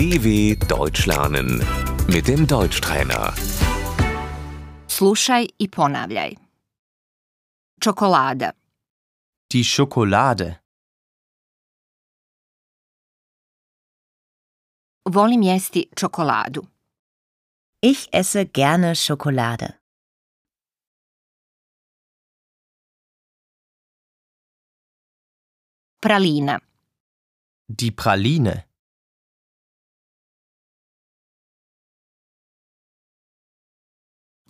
DW Deutsch lernen mit dem Deutschtrainer. Slušaj i ponavljaj. Čokolada, Die Schokolade. volim jesti čokoladu. Ich esse gerne Schokolade. Pralina, Die Praline.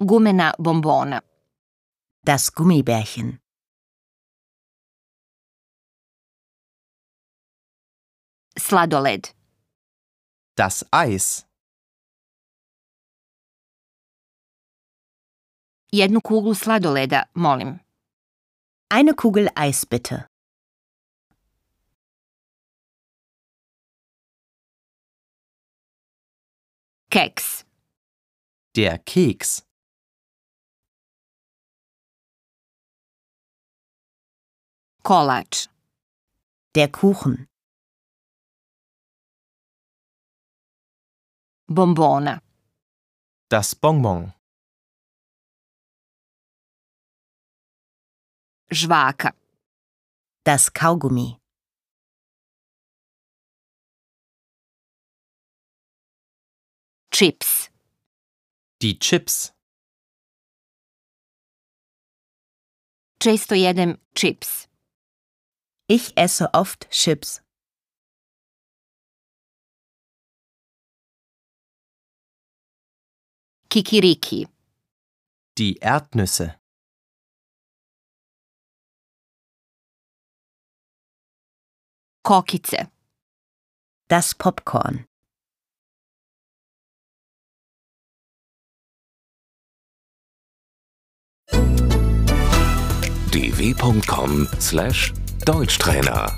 Gumena bombona, Das Gummibärchen. sladoled, Das Eis. jednu kuglu sladoleda, molim. Eine Kugel Eis bitte. Keks, Der Keks. Kolač, Der Kuchen. bombona, Das Bonbon. žvaka, Das Kaugummi. čips, Die Chips. često jedem čips. Ich esse oft Chips. Kikiriki, Die Erdnüsse. kokice, Das Popcorn. dw.com/deutschtrainer